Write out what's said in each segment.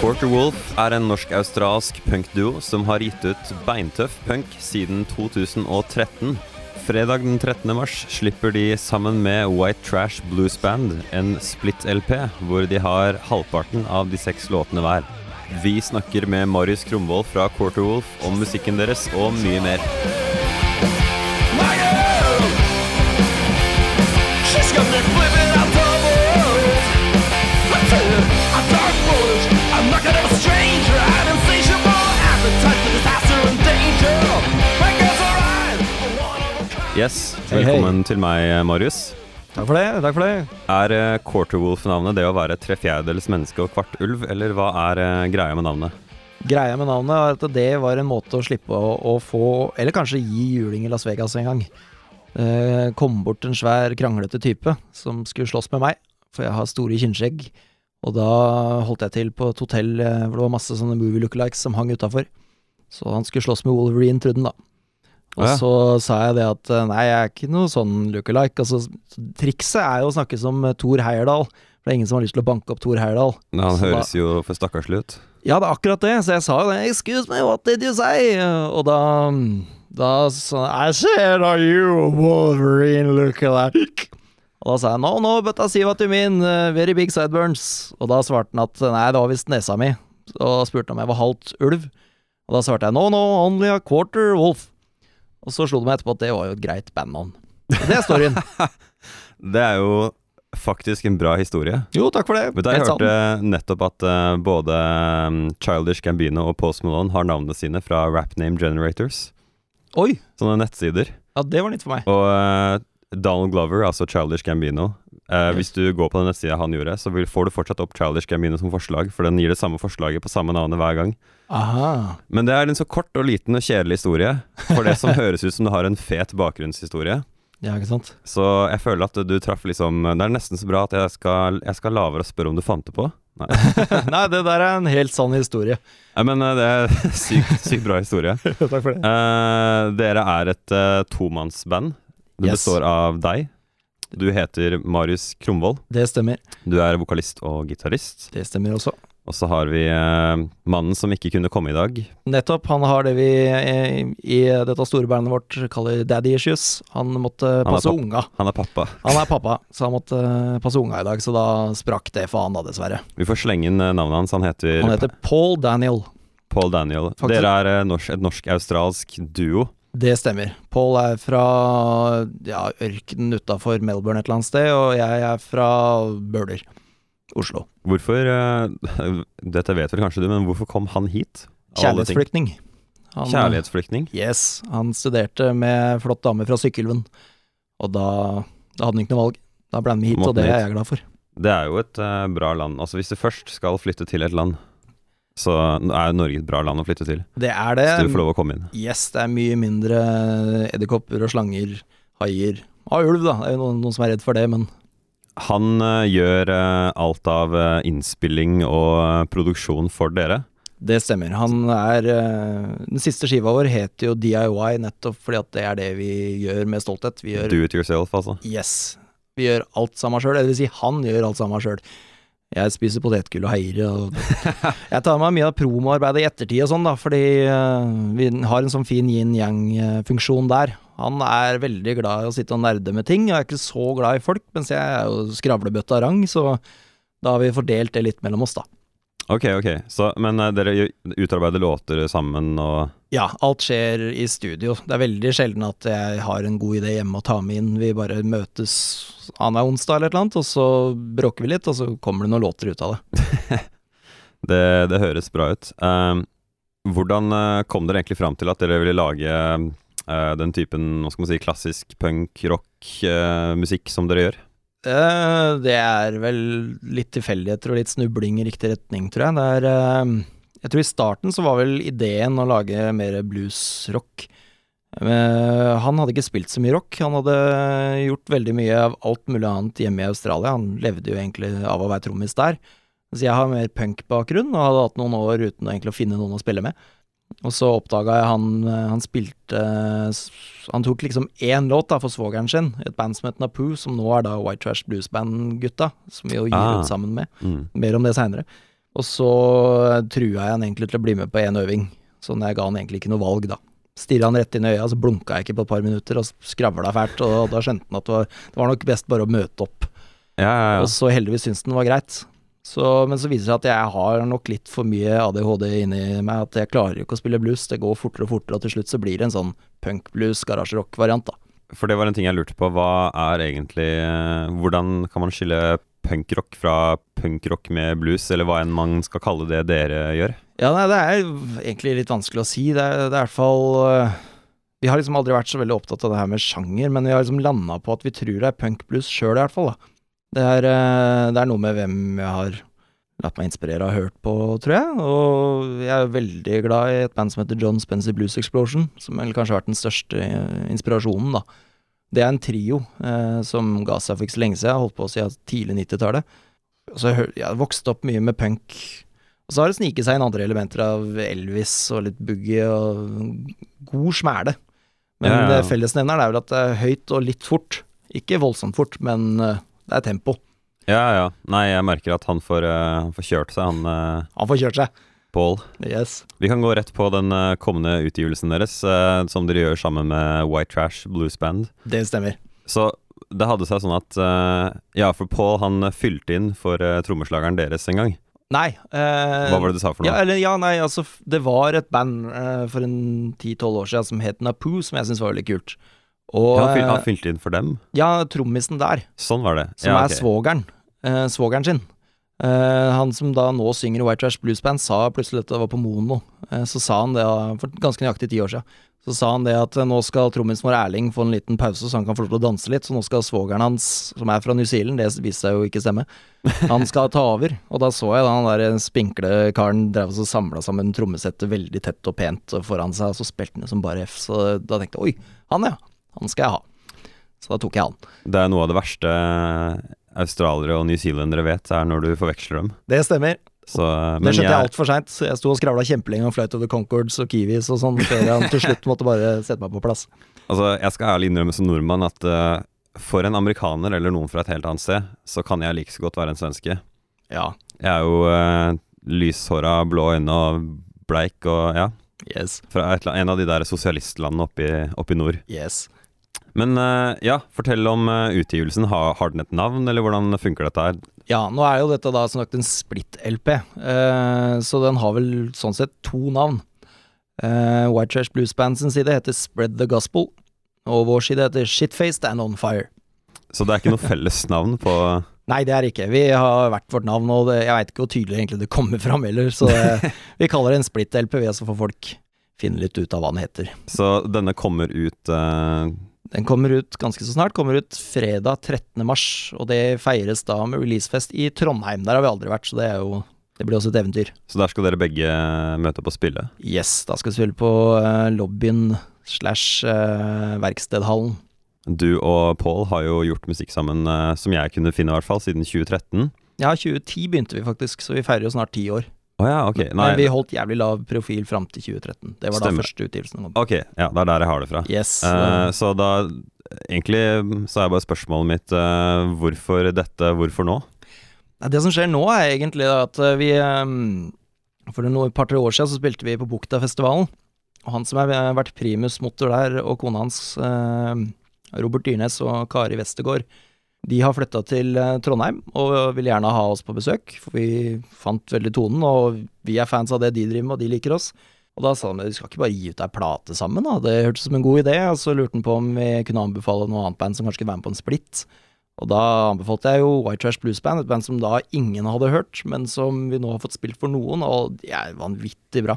Quarter Wolf er en norsk-australsk punkduo som har gitt ut beintøff punk siden 2013. Fredag den 13. mars slipper de sammen med White Trash Blues Band en split-LP, hvor de har halvparten av de seks låtene hver. Vi snakker med Marius Krumvoll fra Quarter Wolf om musikken deres og mye mer. Yes, velkommen til meg, Marius. Takk for det. takk for det Er uh, Quarter Wolf-navnet det å være tre fjerdedels menneske og kvart ulv, eller hva er uh, greia med navnet? Greia med navnet er at det var en måte å slippe å, å få, eller kanskje gi juling i Las Vegas en gang. Uh, kom bort en svær, kranglete type som skulle slåss med meg, for jeg har store kinnskjegg. Og da holdt jeg til på et hotell hvor det var masse sånne movie lookalikes som hang utafor. Så han skulle slåss med Wolverine, trodde han da. Og ja. så sa jeg det at eh, nei, jeg er ikke noe sånn lookalike. Altså, trikset er jo å snakke som eh, Thor Heyerdahl. For det er ingen som har lyst til å banke opp Thor Heyerdahl. Men Han Så da- høres jo for stakkarslig ut. Ja, det er akkurat det, så jeg sa jo det. Excuse me, what did you say? Og da Da sa I said are you Wolverine lookalike? Og da sa jeg no, no, but I see what you mean, uh, very big sideburns. Og da svarte han at nei, det var visst nesa mi. Og spurte om jeg var halvt ulv. Og da svarte jeg no, no, only a quarter wolf. Og så slo det meg etterpå at det var jo et greit bandnavn. Det er storyen. Det er jo faktisk en bra historie. Jo, takk for det. Vet du, jeg Helt sant. hørte nettopp at uh, både um, Childish Gambino og Post Malone har navnene sine fra rap name generators. Oi, Sånne nettsider. ja, det var nytt for meg. Og uh, Donald Glover, altså Childish Gambino eh, Hvis du går på den nettsida han gjorde, så vil, får du fortsatt opp Childish Gambino som forslag, for den gir det samme forslaget på samme navnet hver gang. Aha. Men det er en så kort og liten og kjedelig historie, for det som høres ut som du har en fet bakgrunnshistorie. Ja, ikke sant? Så jeg føler at du traff liksom Det er nesten så bra at jeg skal, jeg skal la være å spørre om du fant det på. Nei, Nei, det der er en helt sann historie. Nei men eh, det er sykt, sykt bra historie. takk for det. Uh, dere er et uh, tomannsband. Det Yes. består av deg. Du heter Marius Kromvold. Det stemmer. Du er vokalist og gitarist. Det stemmer også. Og så har vi eh, mannen som ikke kunne komme i dag. Nettopp. Han har det vi eh, i dette store bandet vårt kaller daddy issues. Han måtte passe han unga. Han er pappa. Han er pappa, så han måtte eh, passe unga i dag. Så da sprakk det for han, da, dessverre. Vi får slenge inn eh, navnet hans. Han heter, Han heter Paul Daniel. Paul Daniel. Faktisk. Dere er eh, norsk, et norsk-australsk duo. Det stemmer. Paul er fra ja, ørkenen utafor Melbourne et eller annet sted, og jeg er fra Bøler. Oslo. Hvorfor eh, Dette vet vel kanskje du, men hvorfor kom han hit? Kjærlighetsflyktning. Han- Kjærlighetsflyktning? Yes. Han studerte med flott dame fra Sykkylven, og da, da hadde han ikke noe valg. Da ble han med hit, Måten og det er jeg glad for. Det er jo et eh, bra land. Altså Hvis du først skal flytte til et land, så er Norge et bra land å flytte til. Det er det. Så du får lov å komme inn. Yes, det er mye mindre edderkopper og slanger, haier. Av ulv, da. Det er jo noen, noen som er redd for det, men Han uh, gjør uh, alt av uh, innspilling og produksjon for dere. det stemmer. Han er Den siste skiva vår heter jo DIY, nettopp fordi at det er det vi gjør med stolthet. Vi gjør Do it yourself, altså. Yes. Vi gjør alt sammen sjøl. Det vil si, han gjør alt sammen sjøl. Jeg spiser potetgull og heier og Jeg tar meg mye av promoarbeidet i ettertid og sånn, da, fordi eh, vi har en sånn fin yin-yang-funksjon der. Han er veldig glad i å sitte og nerde med ting, og er ikke så glad i folk, mens jeg er jo skravlebøtte av rang, så da har vi fordelt det litt mellom oss, da. Ok, ok. Så, men uh, dere utarbeider låter sammen og Ja, alt skjer i studio. Det er veldig sjelden at jeg har en god idé hjemme å ta med inn. Vi bare møtes annenhver onsdag eller et eller annet, og så bråker vi litt, og så kommer det noen låter ut av det. Det, det høres bra ut. Um, hvordan eh, kom dere egentlig fram til at dere ville lage uh, den typen hva skal man si, klassisk punk, rock, eh, musikk som dere gjør? Eh, det er vel litt tilfeldigheter og litt snubling i riktig retning, tror jeg. Det er eh, Jeg tror i starten så var vel ideen å lage mer bluesrock. Eh, han hadde ikke spilt så mye rock. Han hadde gjort veldig mye av alt mulig annet hjemme i Australia. Han levde jo egentlig av å være trommis der. Så jeg har mer punkbakgrunn og hadde hatt noen år uten egentlig å finne noen å spille med. Og så oppdaga jeg han eh, Han spilte eh, Han tok liksom én låt da for svogeren sin, et band som het Napoo, som nå er da White Trash Blues Band-gutta, som vi jo gir Ah. ut sammen med. Mm. Mer om det seinere. Og så trua jeg han egentlig til å bli med på én øving, så jeg ga han egentlig ikke noe valg, da. Stirra han rett inn i øya, så blunka jeg ikke på et par minutter, og skravla fælt, og da skjønte han at det var, det var nok best bare å møte opp. Ja, ja, ja. Og så heldigvis syntes den var greit. Så, men så viser det seg at jeg har nok litt for mye ADHD inni meg, at jeg klarer ikke å spille blues. Det går fortere og fortere, og til slutt så blir det en sånn punk-blues, garasjerock-variant, da. For det var en ting jeg lurte på. Hva er egentlig eh, Hvordan kan man skille punkrock fra punkrock med blues, eller hva enn man skal kalle det dere gjør? Ja, nei, det er egentlig litt vanskelig å si. Det er, det er i hvert fall øh, Vi har liksom aldri vært så veldig opptatt av det her med sjanger, men vi har liksom landa på at vi tror det er punk-blues sjøl, i hvert fall. da. Det er, øh, det er noe med hvem jeg har latt meg inspirere og hørt på, tror jeg. Og jeg er veldig glad i et band som heter John Spencer Blues Explosion, som vel kanskje har vært den største øh, inspirasjonen, da. Det er en trio eh, som ga seg for ikke så lenge siden, jeg holdt på siden tidlig 90-tallet. Jeg, jeg har vokst opp mye med punk. Og så har det sniket seg inn andre elementer av Elvis og litt boogie og god smæle. Men Ja, ja, eh, fellesnevneren er vel at det er høyt og litt fort. Ikke voldsomt fort, men eh, det er tempo. Ja, ja. Nei, jeg merker at han får, uh, han får kjørt seg, han uh, Han får kjørt seg. Paul. Yes. Vi kan gå rett på den uh, kommende utgivelsen deres, som dere gjør sammen med White Trash Blues Band. Det stemmer. Så det hadde seg sånn at Ja, for Paul han fylte inn for trommeslageren deres en gang. Nei Hva var det du sa for noe? Ja, eller, ja, nei, altså Det var et band for en 10-12 år siden som het Napoo, som jeg syntes var veldig kult. Og Ja, han, eh, fylte inn for dem? ja, trommisen der, Sånn var det. som ja, er ok. svogeren. Eh, svogeren sin. Eh, han som da nå synger i White Trash Blues Band, sa plutselig at det var på Mono. Eh, så sa han det for ganske nøyaktig ti år siden. Så sa han det at eh, nå skal trommisen vår Erling få en liten pause, så han kan få lov til å danse litt. Så nå skal svogeren hans, som er fra New Zealand, det viste seg jo ikke stemme, han skal ta over. Og da så jeg da han der spinkle karen drev og samla sammen trommesettet veldig tett og pent foran seg, og så spilte han det som bare F. Så da tenkte jeg oi, han ja, han skal jeg ha. Så da tok jeg han. Det er noe av det verste australiere og newzealendere vet, er når du forveksler dem. Det stemmer. Så, eh, Det skjønte jeg jeg, altfor seint. Jeg sto og skravla kjempelenge om Flight of the Concords og Kiwis og sånn, før han til slutt måtte bare sette meg på plass. altså, jeg skal ærlig innrømme som nordmann at uh, for en amerikaner eller noen fra et helt annet sted, så kan jeg like så godt være en svenske. Ja. Jeg er jo uh, lyshåra, blå øyne og bleik og ja. Yes. Fra et, en av de der sosialistlandene oppe i nord. Yes. Men eh, ja, fortell om eh, utgivelsen. Har, har den et navn, eller hvordan funker dette her? Ja, nå er jo dette da som sagt en split-LP, eh, så den har vel sånn sett to navn. Eh, White Trash Blues Band sin side heter Spread the Gospel, og vår side heter Shitfaced and On Fire. Så det er ikke noe felles navn på Nei, det er ikke. Vi har hvert vårt navn, og det, jeg veit ikke hvor tydelig egentlig det kommer fram heller, så det, vi kaller det en split-LP, vi, så får folk finne litt ut av hva den heter. Så denne kommer ut eh, Den kommer ut ganske så snart. Kommer ut fredag 13. mars, og det feires da med releasefest i Trondheim. Der har vi aldri vært, så det er jo Det blir også et eventyr. Så der skal dere begge møte opp og spille. Yes, da skal vi spille på uh, lobbyen slash uh, verkstedhallen. Du og Paul har jo gjort musikk sammen, uh, som jeg kunne finne i hvert fall, siden 2013. Ja, 2010 begynte vi faktisk, så vi feirer jo snart ti år. Å ja, okay. Men vi holdt jævlig lav profil fram til 2013. Det var Stemmer. da første utgivelsen kom. ok, ja, det er der jeg har det fra. Yes. uh, så da Egentlig så er bare spørsmålet mitt uh, hvorfor dette, hvorfor nå? Det som skjer nå, er egentlig at vi For et par-tre år siden så spilte vi på Buktafestivalen. Og han som har vært vært primusmotor der, og kona hans, Robert Dyrnes og Kari Westergård, de har flytta til eh, Trondheim og vil gjerne ha oss på besøk. For vi fant veldig tonen, og vi er fans av det de driver med, og de liker oss. Og da sa han vi skal ikke bare gi ut ei plate sammen, da. Det hørtes som en god idé. Og så lurte han på om vi kunne anbefale noe annet band som kanskje kunne være med på en split. Og da anbefalte jeg jo White Trash Blues Band, et band som da ingen hadde hørt, men som vi nå har fått spilt for noen, og de er vanvittig bra.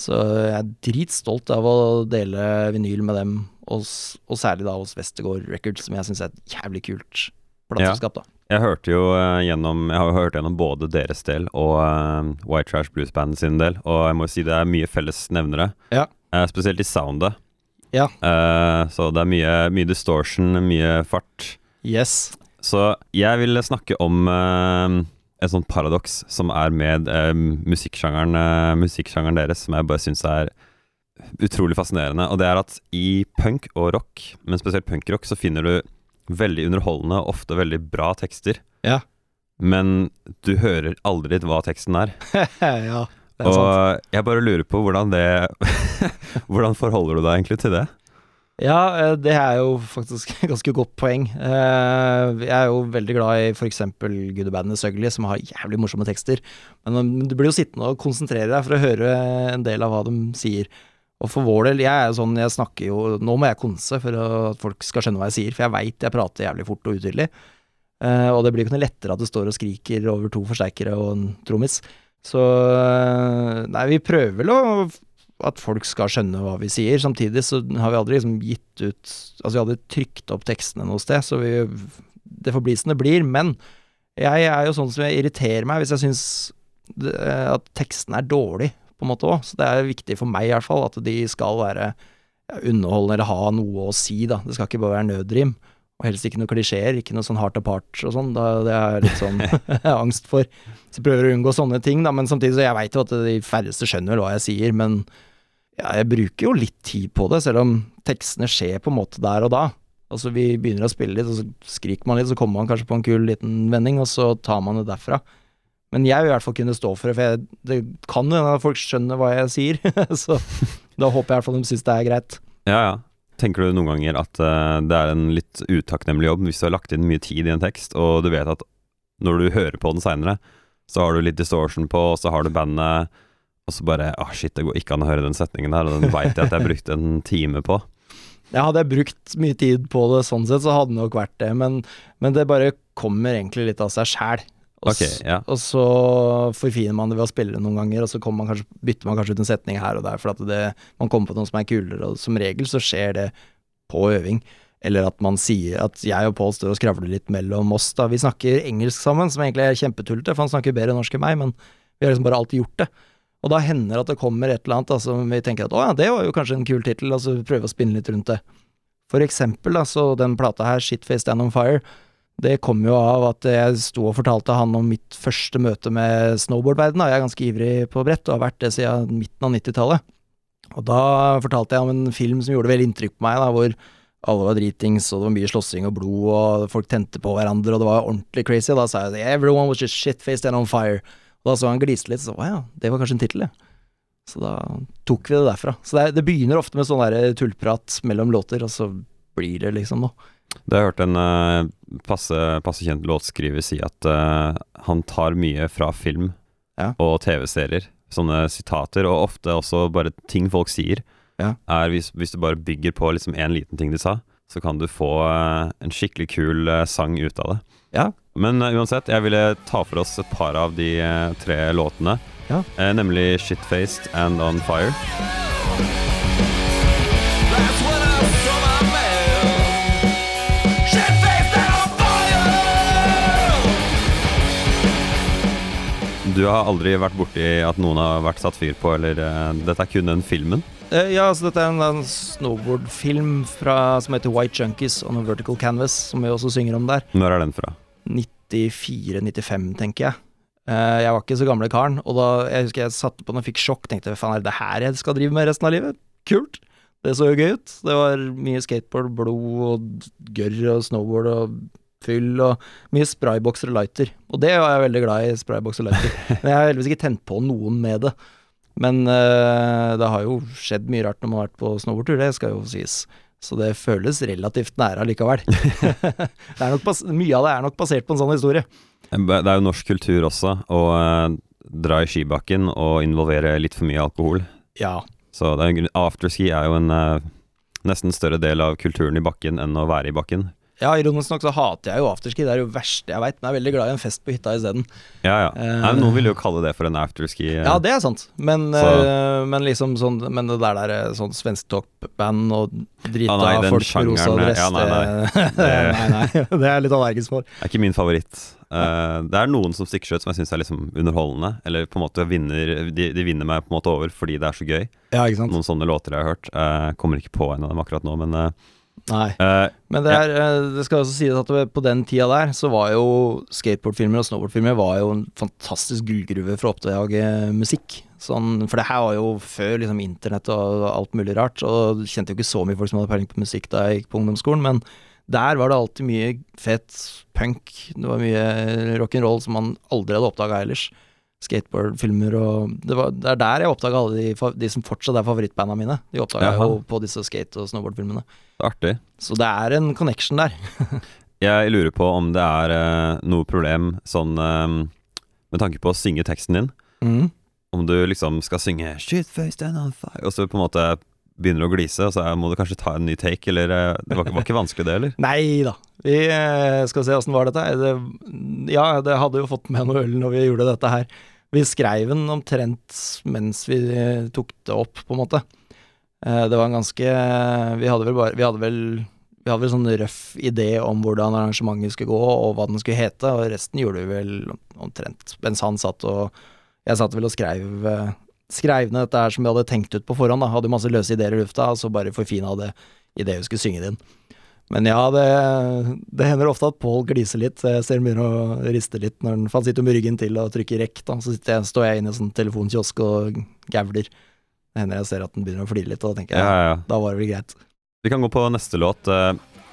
Så jeg er dritstolt av å dele vinyl med dem, og, og særlig da hos Westergård Records, som jeg syns er et jævlig kult plateselskap, da. Jeg hørte jo eh, gjennom Jeg har jo hørt gjennom både deres del og uh, White Trash Blues Band sin del, og jeg må jo si det er mye felles nevnere. Ja. Uh, spesielt i soundet. Ja. Uh, så det er mye, mye distortion, mye fart. Yes. Så jeg vil snakke om et sånt paradoks som er med eh, musikksjangeren, eh, musikksjangeren deres, som jeg bare syns er utrolig fascinerende. Og det er at i punk og rock, men spesielt punkrock, så finner du veldig underholdende og ofte veldig bra tekster. Ja. Men du hører aldri hva teksten er. ja, det er sant. Og jeg bare lurer på hvordan det Hvordan forholder du deg egentlig til det? Ja, eh, det er jo faktisk et ganske godt poeng. Eh, Jeg er jo veldig glad i f.eks. Good Søgli, som har jævlig morsomme tekster. Men um, du blir jo sittende og konsentrere deg for å høre en del av hva de sier. Og for vår del, jeg er jo sånn, jeg snakker jo Nå må jeg konse for at folk skal skjønne hva jeg sier, for jeg veit jeg prater jævlig fort og utydelig. Eh, og det blir ikke noe lettere at du står og skriker over to forsterkere og en trommis. Så eh, Nei, vi prøver vel å at folk skal skjønne hva vi sier. Samtidig så har vi aldri liksom gitt ut Altså vi hadde trykt opp tekstene noe sted, så vi, det får bli som det blir. Men jeg er jo sånn som jeg irriterer meg hvis jeg syns at teksten er dårlig, på en måte òg. Så det er viktig for meg i hvert fall at de skal være underholdende eller ha noe å si, da. Det skal ikke bare være nødrim. Og helst ikke noe klisjeer, ikke noe sånn heart apart og sånn. Det er litt sånn angst for. Så jeg prøver å unngå sånne ting, da. Men samtidig så jeg veit jo at de færreste skjønner hva jeg sier. Men ja, jeg bruker jo litt tid på det, selv om tekstene skjer på en måte der og da. Altså Vi begynner å spille litt, og så skriker man litt, så kommer man kanskje på en kul liten vending, og så tar man det derfra. Men jeg vil i hvert fall kunne stå for det, for jeg, det kan jo hende folk skjønner hva jeg sier. så da håper jeg i hvert fall de syns det er greit. Ja, ja. Tenker du noen ganger at uh, det er en litt utakknemlig jobb hvis du har lagt inn mye tid i en tekst, og du vet at når du hører på den seinere, så har du litt distortion på, og så har du bandet, og så bare ah shit, det går ikke an å høre den setningen her, og den veit jeg at jeg brukte en time på. Ja, hadde jeg brukt mye tid på det sånn sett, så hadde det nok vært det, men, men det bare kommer egentlig litt av seg sjæl. Og, Ok, ja. og så forfiner man det ved å spille det noen ganger, og så man kanskje, bytter man kanskje ut en setning her og der, for at det, man kommer på noe som er kulere, og som regel så skjer det på øving. Eller at man sier at jeg og Pål står og skravler litt mellom oss, da. Vi snakker engelsk sammen, som egentlig er kjempetullete, for han snakker bedre norsk enn meg, men vi har liksom bare alltid gjort det. Og da hender det at det kommer et eller annet da, som vi tenker at å ja, det var jo kanskje en kul tittel, og så prøve å spinne litt rundt det. For eksempel, da, så den plata her, Shitface Stand On Fire, det kom jo av at jeg sto og fortalte han om mitt første møte med snowboardverden. da. Jeg er ganske ivrig på brett, og har vært det siden midten av 90-tallet. Og da fortalte jeg om en film som gjorde veldig inntrykk på meg, da, hvor alle var dritings, og det var mye slåssing og blod, og folk tente på hverandre, og det var ordentlig crazy. Da sa jeg 'Everyone was just shitfaced and on fire'. Og da så han gliste litt, så å ja, det var kanskje en tittel, ja. Så da tok vi det derfra. Så det, det begynner ofte med sånn der tullprat mellom låter, og så blir det liksom noe. Det har jeg hørt en uh, passe, passe kjent låtskriver si at uh, han tar mye fra film Ja. og TV-serier. Sånne sitater, og ofte også bare ting folk sier. Ja. Er hvis, hvis du bare bygger på liksom en liten ting de sa, så kan du få eh, en skikkelig kul eh, sang ut av det. Ja. Men eh, uansett, jeg ville ta for oss et par av de tre låtene. Ja. Nemlig Shitfaced and On Fire. Du har aldri vært borti at noen har vært satt fyr på, eller uh, dette er kun den filmen? Uh, ja, altså dette er en, en snowboardfilm som heter White Junkies on a Vertical Canvas, som vi også synger om der. Når er den fra? 94-95, tenker jeg. Uh, jeg var ikke så gamle karen, og da jeg husker jeg satte på den og fikk sjokk. Tenkte faen, er det her jeg skal drive med resten av livet? Kult! Det så jo gøy ut. Det var mye skateboard, blod og gørr og snowboard og fyll og mye spraybokser og lighter. Og det var jeg veldig glad i, spraybokser og lighter. Men jeg har heldigvis ikke tent på noen med det. Men uh, det har jo skjedd mye rart når man har vært på snowboardtur, det skal jo sies. Så det føles relativt nære allikevel. det er nok bas mye av det er nok basert på en sånn historie. Det er jo norsk kultur også å uh, dra i skibakken og involvere litt for mye alkohol. Ja. Så det er, en grunn- afterski er jo en uh, nesten større del av kulturen i bakken enn å være i bakken. Ja, ironisk nok så hater jeg jo afterski, det er jo det verste jeg veit, men jeg er veldig glad i en fest på hytta isteden. Ja, ja. Uh, Nei, noen vil jo kalle det for en afterski. Uh, Ja, det er sant, men, eh, men liksom sånn Men det der der sånn svensktoppband og drita Ah, nei, folk med rosa dress ja, nei, nei. det, nei, nei, det er jeg litt allergisk for. Det er ikke min favoritt. Uh, det er noen som stikker seg ut som jeg syns er liksom underholdende. Eller på en måte vinner de, de vinner meg på en måte over fordi det er så gøy. Ja, ikke sant. Noen sånne låter jeg har hørt. Uh, kommer ikke på en av dem akkurat nå, men eh, Nei. Uh, Men det, er, ja. det skal også sies at på den tida der, så var jo skateboardfilmer og snowboardfilmer var jo en fantastisk gullgruve for å oppdage musikk. Sånn, for det her var jo før liksom internett og alt mulig rart, og jeg kjente jo ikke så mye folk som hadde peiling på musikk da jeg gikk på ungdomsskolen, men der var det alltid mye fett punk, det var mye rock'n'roll som man aldri hadde oppdaga ellers. Skateboardfilmer og det, var, det er der jeg oppdaga alle de, de som fortsatt er favorittbanda mine. De oppdaga jeg jo på disse skate- og snowboardfilmene. artig. Så det er en connection der. Jeg lurer på om det er uh, noe problem sånn eh, med tanke på å synge teksten din. Mm. Om du liksom skal synge 'Shit face and on fire', og så på en måte begynner å glise, så må du kanskje ta en ny take, eller eh, Det var, var ikke vanskelig, det, eller? Nei da. Vi eh, skal se åssen var dette. Det, ja, det hadde jo fått med noe øl når vi gjorde dette her. Vi skrev den omtrent mens vi eh, tok det opp, på en måte. Det var en ganske Vi hadde vel bare Vi hadde vel vi hadde vel sånn røff idé om hvordan arrangementet skulle gå, og hva den skulle hete, og resten gjorde vi vel omtrent mens han satt og Jeg satt vel og skreiv Skreiv ned dette her som vi hadde tenkt ut på forhånd, da. Hadde masse løse ideer i lufta, og så bare forfina det idet vi skulle synge det inn. Men ja, det, det hender ofte at Pål gliser litt. Jeg ser han begynner å riste litt når han, for han sitter med ryggen til og trykker rekk. Da. Så jeg, står jeg inne i en sånn telefonkiosk og gavler. Det hender jeg ser at han begynner å flire litt, og da tenker jeg ja, ja. da var det vel greit. Vi kan gå på neste låt. eh,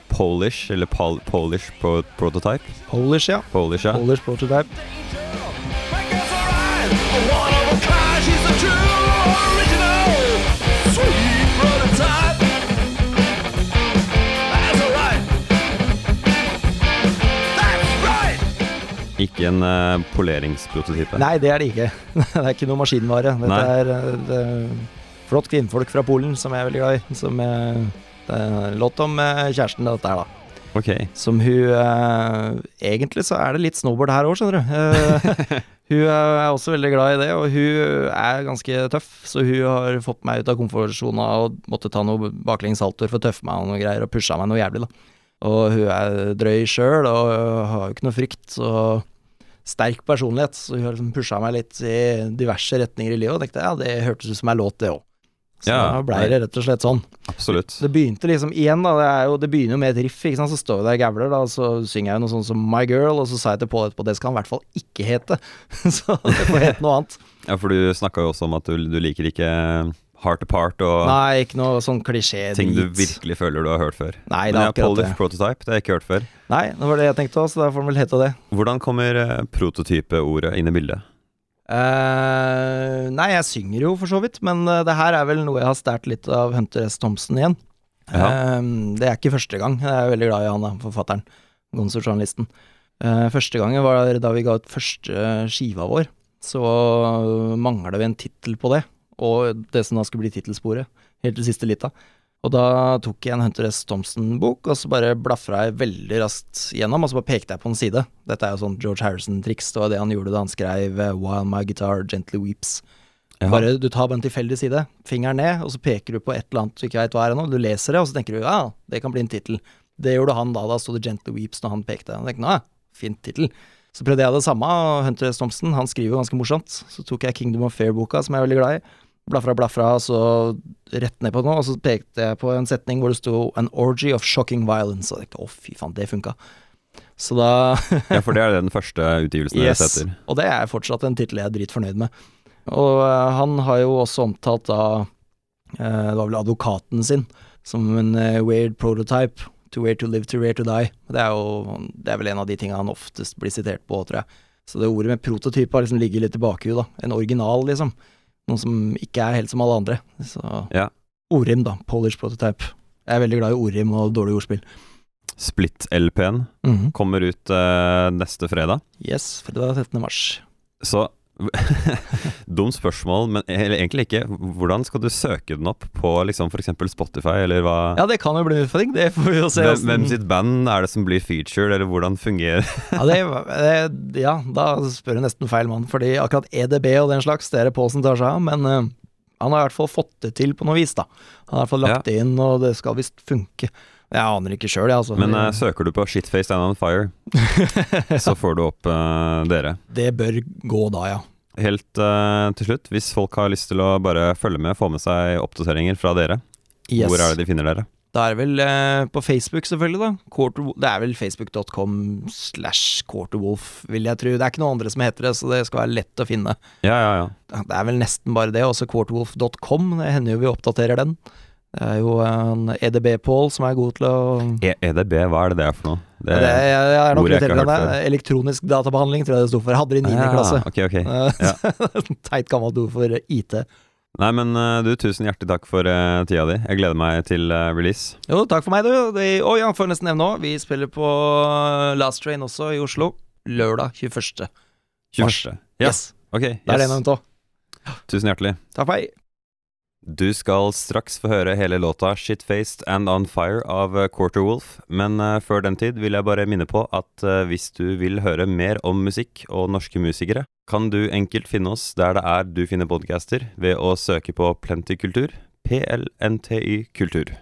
Polish, eller Pol Polish pro Prototype. Polish, ja. Polish, ja. Polish prototype. Ikke en uh, poleringsprototype. Nei, det er det ikke. det er ikke noe maskinvare. Dette er, eh, det er flott kvinnfolk fra Polen som jeg er veldig glad i. Som jeg, det er en låt om kjæresten dette her, da. Okay. Som hun uh, Egentlig så er det litt snowboard her òg, skjønner du. Uh, hun er også veldig glad i det, og hun er ganske tøff, så hun har fått meg ut av komfortsona og måtte ta noe baklengssaltoer for å tøffe meg og noe greier, og pusha meg noe jævlig, da. Og hun er drøy sjøl og har jo ikke noe frykt, og sterk personlighet, så hun har liksom pusha meg litt i diverse retninger i livet, og tenkte ja, det hørtes ut som ei låt, det òg. Så Ja, da blei det rett og slett sånn. Absolutt. Det begynte liksom igjen, da. Det, er jo, det begynner jo med et riff, ikke sant. Så står vi der og gavler, da, og så synger jeg jo noe sånt som My Girl, og så sa jeg til Pål etterpå det skal han i hvert fall ikke hete. så det får hete noe annet. Ja, for du snakka jo også om at du, du liker ikke heart Apart og Nei, ikke noe sånn klisjé ting du virkelig føler du har hørt før. Nei, det Men er akkurat Polish det. Prototype, det har jeg ikke hørt før. Nei, det var det jeg tenkte òg, så da får den vel hete det. Hvordan kommer eh, prototype-ordet inn i bildet? Eh, nei, jeg synger jo for så vidt, men eh, det her er vel noe jeg har stært litt av Hunter S. Thompson igjen. Ja. Eh, det er ikke første gang. Jeg er veldig glad i han, da, forfatteren. Gonzo-journalisten. Uh, første gangen var da vi ga ut første skiva vår. Så mangla vi en tittel på det, og det som da skulle bli tittelsporet. Helt til siste lita. Og da tok jeg en Hunter S. Thompson-bok, og så bare blafra jeg veldig raskt gjennom, og så bare pekte jeg på en side. Dette er jo sånn George Harrison-triks, det var det han gjorde da han skrev eh, While My Guitar Gently Weeps. Ja. Bare du tar bare en tilfeldig side, fingeren ned, og så peker du på et eller annet du ikke veit hva er ennå. Du leser det, og så tenker du ja, det kan bli en tittel. Det gjorde han da, da sto det Gently Weeps når han pekte. Jeg tenkte, nå, fint tittel. Så prøvde jeg det samme, og Hunter S. Thompson, han skriver jo ganske morsomt. Så tok jeg Kingdom of Fair-boka, som jeg er veldig glad i. Blafra, blafra, så rett ned på noe, og så pekte jeg på en setning hvor det sto 'An orgy of shocking violence'. Og jeg tenkte å, fy faen, det funka. Så da Ja, for det er den første utgivelsen Yes, deres heter. og det er fortsatt en tittel jeg er dritfornøyd med. Og uh, han har jo også omtalt da uh, Det var vel advokaten sin som en uh, weird prototype. To where to live, to where to die. Det er jo Det er vel en av de tinga han oftest blir sitert på, tror jeg. Så det ordet med prototype har liksom ligget litt i bakhuet, da. En original, liksom. Noen som ikke er helt som alle andre. Så Ja. Ordrim, da. Polish prototype. Jeg er veldig glad i ordrim og dårlig ordspill. Split-LP-en Mhm. kommer ut uh, neste fredag. Yes, fredag 13. mars. Så Dumt spørsmål, men eller egentlig ikke. Hvordan skal du søke den opp på liksom f.eks. Spotify, eller hva? Ja, det kan jo bli en utfordring. Det får vi jo se. hvem, hvem sitt band er det som blir featured, eller hvordan fungerer Ja, det, ja, da spør jeg nesten feil mann, fordi akkurat EDB og den slags, det er det Pålsen tar seg av, men uh, han har i hvert fall fått det til på noe vis, da. Han har i hvert fall lagt det inn, og det skal visst funke. Jeg aner ikke sjøl, jeg, altså. Men uh, søker du på Shitface Down on fire, så får du opp uh, dere. det bør gå da, ja. Helt uh, til slutt, hvis folk har lyst til å bare følge med, få med seg oppdateringer fra dere, Yes. hvor er det de finner dere? Da er det vel på Facebook, selvfølgelig, da. Quarter, det er vel facebook.com slash quarterwolf, vil jeg tro. Det er ikke noen andre som heter det, så det skal være lett å finne. Ja, ja, ja. Det er vel nesten bare det. Også quarterwolf.com. Det hender jo vi oppdaterer den. Det er jo en EDB-Pål som er god til å E EDB, hva er det det er for noe? Det, det, er, jeg er nok jeg litt eldre enn deg. Elektronisk databehandling, tror jeg det sto for. Jeg hadde det i 9. ja, klasse. Ok, ok. Teit gammelt ord for IT. Nei, men eh, du, tusen hjertelig takk for uh, tida di. Jeg gleder meg til uh, release. Jo, takk for meg, du. Det, å ja, får nesten nevne òg. Vi spiller på Last Train også i Oslo. Lørdag 21. 21. Ja, Yes. ok. Det er det Yes. nevnt òg. Tusen hjertelig. Takk for meg. Du skal straks få høre hele låta 'Shitfaced and On Fire' av eh, Quarterwolf, men eh, før den tid vil jeg bare minne på at eh, hvis du vil høre mer om musikk og norske musikere, kan du enkelt finne oss der det er du finner podcaster, ved å søke på Plenty Kultur, PLNTY Kultur.